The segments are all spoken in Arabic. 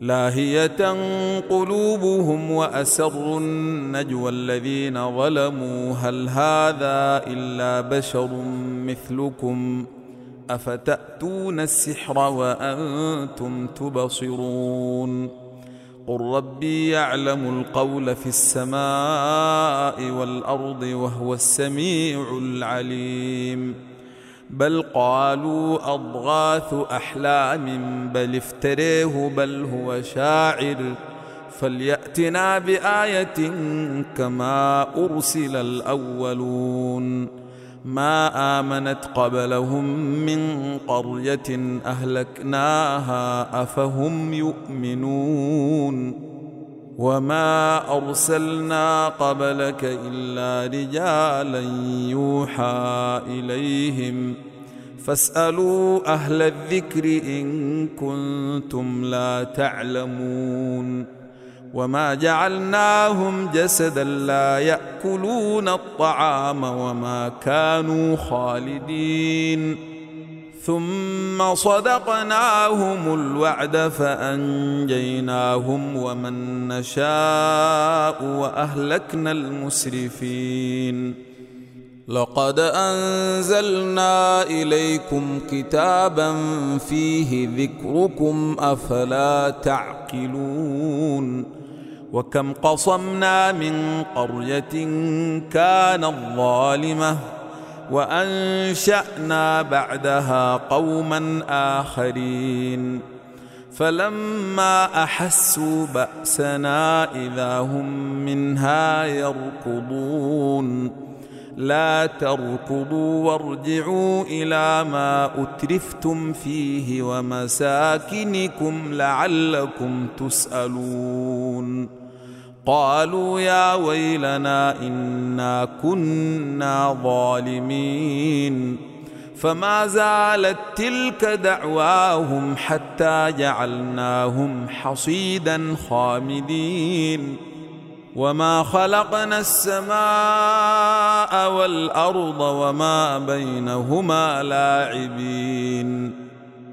لاهية قلوبهم وأسروا النجوى الذين ظلموا. هل هذا إلا بشر مثلكم؟ أفتأتون السحر وأنتم تبصرون؟ قل ربي يعلم القول في السماء والأرض وهو السميع العليم. بل قالوا أضغاث أحلام بل افتريه بل هو شاعر. فليأتنا بآية كما أرسل الأولون. ما آمنت قبلهم من قرية أهلكناها أفهم يؤمنون؟ وما ارسلنا قبلك الا رجالا يوحى اليهم فاسالوا أهل الذكر ان كنتم لا تعلمون وما جعلناهم جسدا لا ياكلون الطعام وما كانوا خالدين ثم صدقناهم الوعد فأنجيناهم ومن نشاء وأهلكنا المسرفين. لقد أنزلنا إليكم كتابا فيه ذكركم أفلا تعقلون. وكم قصمنا من قرية كانت ظالمه وأنشأنا بعدها قوما آخرين. فلما أحسوا بأسنا إذا هم منها يركضون. لا تركضوا وارجعوا إلى ما أترفتم فيه ومساكنكم لعلكم تسألون. قالوا يا ويلنا إنا كنا ظالمين فما زالت تلك دعواهم حتى جعلناهم حصيدا خامدين وما خلقنا السماء والأرض وما بينهما لاعبين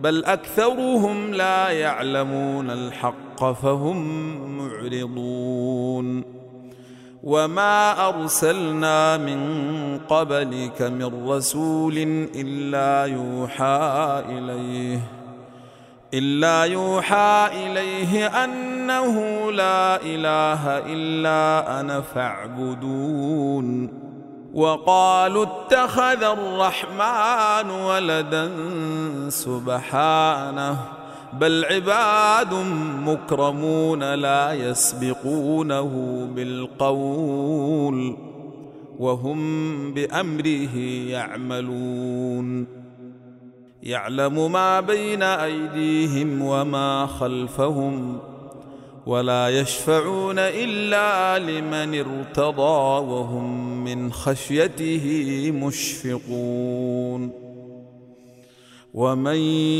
بل أكثرهم لا يعلمون الحق فهم معرضون. وما أرسلنا من قبلك من رسول إلا يوحى إليه إلا يوحى إليه أنه لا إله إلا أنا فاعبدون. وقالوا اتخذ الرحمن ولدا سبحانه بل عباد مكرمون لا يسبقونه بالقول وهم بأمره يعملون. يعلم ما بين أيديهم وما خلفهم ولا يشفعون إلا لمن ارتضى وهم من خشيته مشفقون. ومن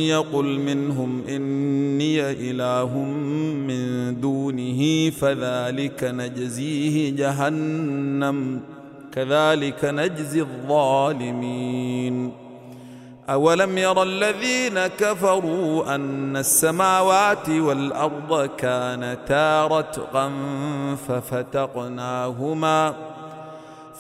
يقل منهم إني إله من دونه فذلك نجزيه جهنم كذلك نجزي الظالمين. أولم ير الذين كفروا أن السماوات والأرض كانتا رتقا ففتقناهما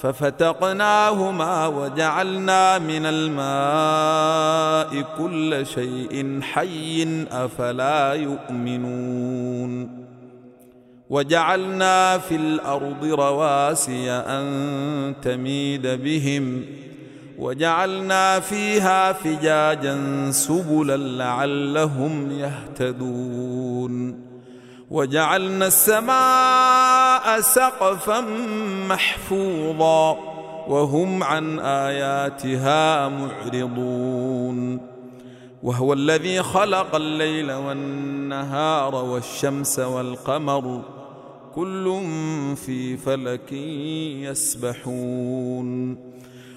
ففتقناهما وجعلنا من الماء كل شيء حي أفلا يؤمنون وجعلنا في الأرض رواسي أن تميد بهم وجعلنا فيها فجاجا سبلا لعلهم يهتدون. وجعلنا السماء سقفا محفوظا وهم عن آياتها معرضون. وهو الذي خلق الليل والنهار والشمس والقمر كل في فلك يسبحون.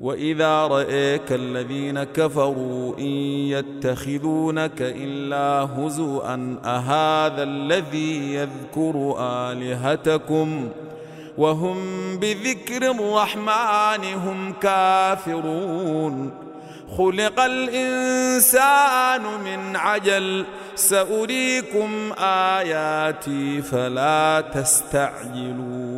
وإذا رأيك الذين كفروا إن يتخذونك إلا هزوا أهذا الذي يذكر آلهتكم؟ وهم بذكر الرحمن هم كافرون. خلق الإنسان من عجل سأريكم آياتي فلا تستعجلون.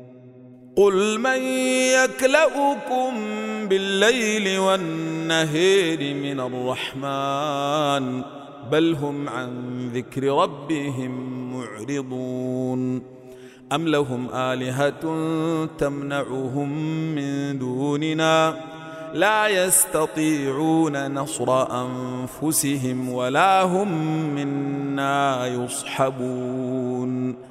قل من يكلؤكم بالليل والنهير من الرحمن بل هم عن ذكر ربهم معرضون ام لهم الهه تمنعهم من دوننا لا يستطيعون نصر انفسهم ولا هم منا يصحبون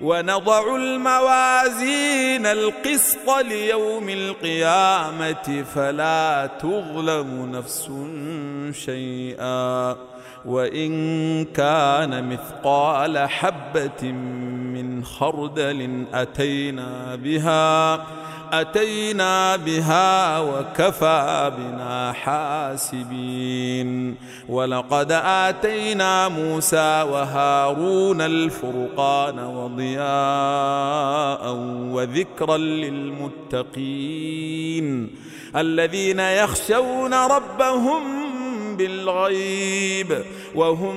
ونضع الموازين القسط ليوم القيامة فلا تظلم نفس شيئا وإن كان مثقال حبة من خردل أتينا بها أتينا بها وكفى بنا حاسبين. ولقد آتينا موسى وهارون الفرقان وضياء وذكرا للمتقين الذين يخشون ربهم بالغيب وهم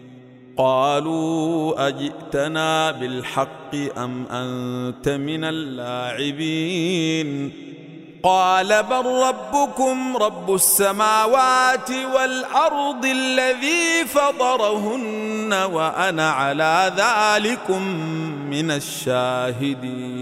قالوا أجئتنا بالحق أم أنت من اللاعبين؟ قال بل ربكم رب السماوات والأرض الذي فطرهن وأنا على ذلكم من الشاهدين.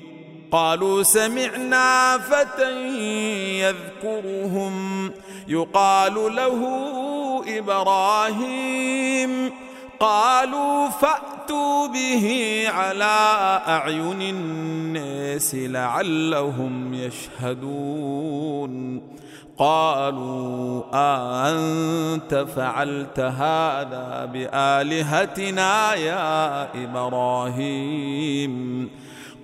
قالوا سمعنا فتى يذكرهم. يقال له إبراهيم. قالوا فأتوا به على أعين الناس لعلهم يشهدون. قالوا أأنت فعلت هذا بآلهتنا يا إبراهيم؟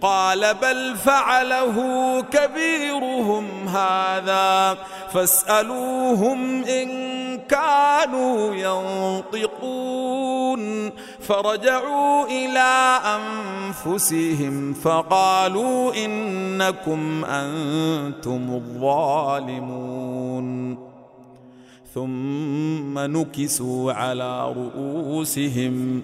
قال بل فعله كبيرهم هذا فاسألوهم إن كانوا ينطقون فرجعوا إلى أنفسهم فقالوا إنكم أنتم الظالمون ثم نكسوا على رؤوسهم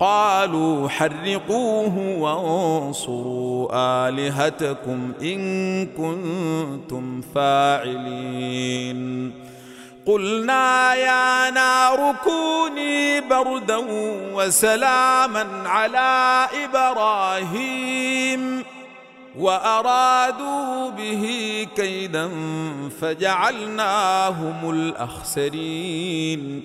قالوا حرقوه وانصروا آلهتكم إن كنتم فاعلين. قلنا يا نار كوني بردا وسلاما على إبراهيم وأرادوا به كيدا فجعلناهم الأخسرين.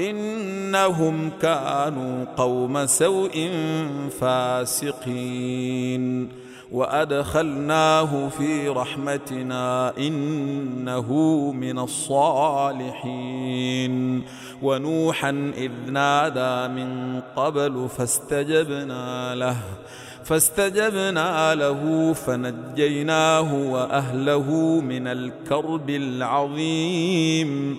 إنهم كانوا قوم سوء فاسقين. وأدخلناه في رحمتنا إنه من الصالحين. ونوحا إذ نادى من قبل فاستجبنا له فاستجبنا له فنجيناه وأهله من الكرب العظيم.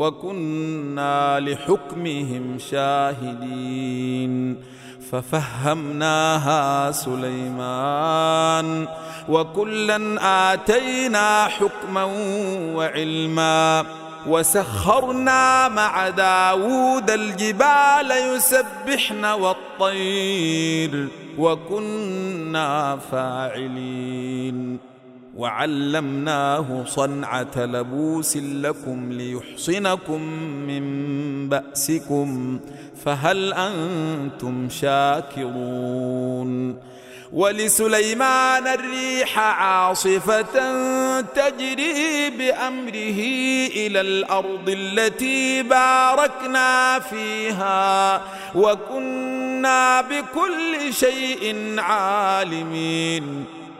وكنا لحكمهم شاهدين. ففهمناها سليمان. وكلا آتينا حكما وعلما. وسخرنا مع داود الجبال يسبحن والطير. وكنا فاعلين. وعلمناه صنعة لبوس لكم ليحصنكم من بأسكم فهل أنتم شاكرون؟ ولسليمان الريح عاصفة تجري بأمره إلى الأرض التي باركنا فيها وكنا بكل شيء عالمين.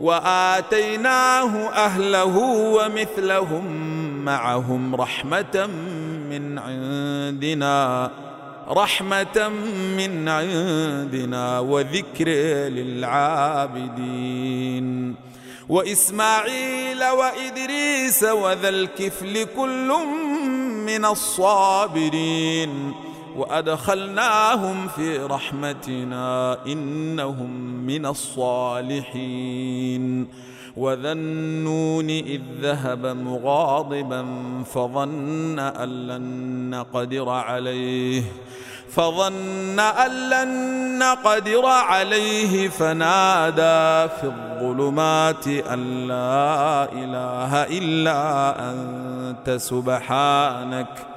وآتيناه أهله ومثلهم معهم رحمة من عندنا رحمة من عندنا وذكر للعابدين. وإسماعيل وإدريس وذا الكفل كل من الصابرين. وأدخلناهم في رحمتنا إنهم من الصالحين. وذا النون إذ ذهب مغاضبا فظن أن لن نقدر عليه فظن أن لن نقدر عليه فنادى في الظلمات أن لا إله إلا أنت سبحانك.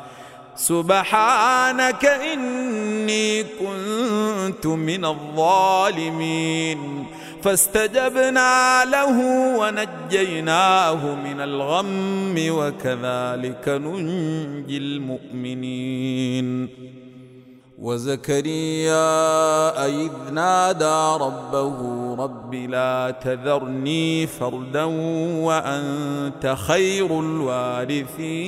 سبحانك إني كنت من الظالمين. فاستجبنا له ونجيناه من الغم وكذلك ننجي المؤمنين. وزكريا إذ نادى ربه رب لا تذرني فردا وأنت خير الوارثين.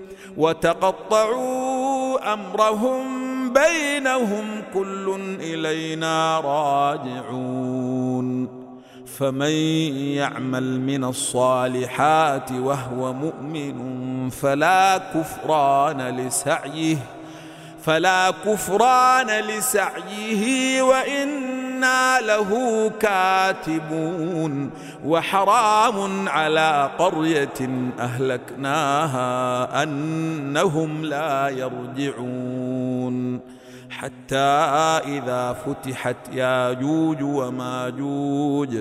وتقطعوا أمرهم بينهم كل إلينا راجعون. فمن يعمل من الصالحات وهو مؤمن فلا كفران لسعيه فلا كفران لسعيه وإن إنا له كاتبون وحرام على قرية أهلكناها أنهم لا يرجعون. حتى إذا فتحت ياجوج وماجوج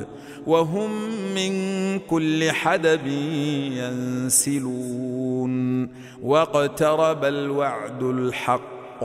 وهم من كل حدب ينسلون. واقترب الوعد الحق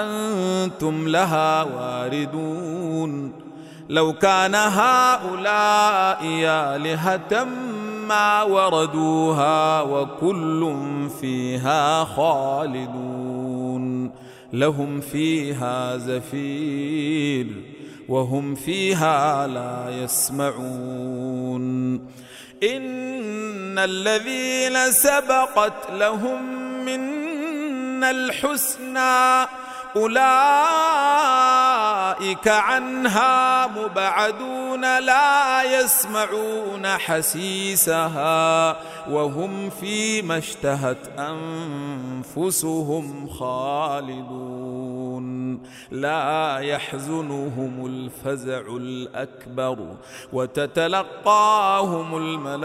أنتم لها واردون. لو كان هؤلاء آلهة ما وردوها وكل فيها خالدون. لهم فيها زفير وهم فيها لا يسمعون. إن الذين سبقت لهم منا الحسنى أولئك عنها مبعدون لا يسمعون حسيسها وهم فيما اشتهت أنفسهم خالدون لا يحزنهم الفزع الأكبر وتتلقاهم الملائكة.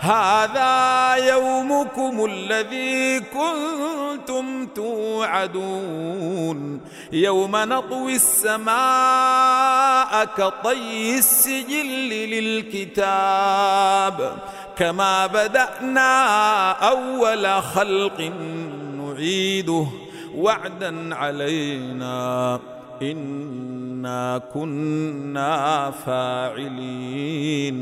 هذا يومكم الذي كنتم توعدون. يوم نطوي السماء كطي السجل للكتاب. كما بدأنا أول خلق نعيده وعدا علينا. إنا كنا فاعلين.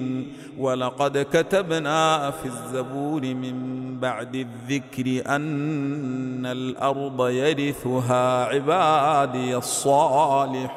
ولقد كتبنا في الزبور من بعد الذكر أن الأرض يرثها عبادي الصالحون.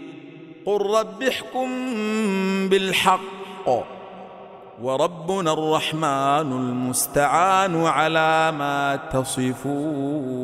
قل رب احكم بالحق وربنا الرحمن المستعان على ما تصفون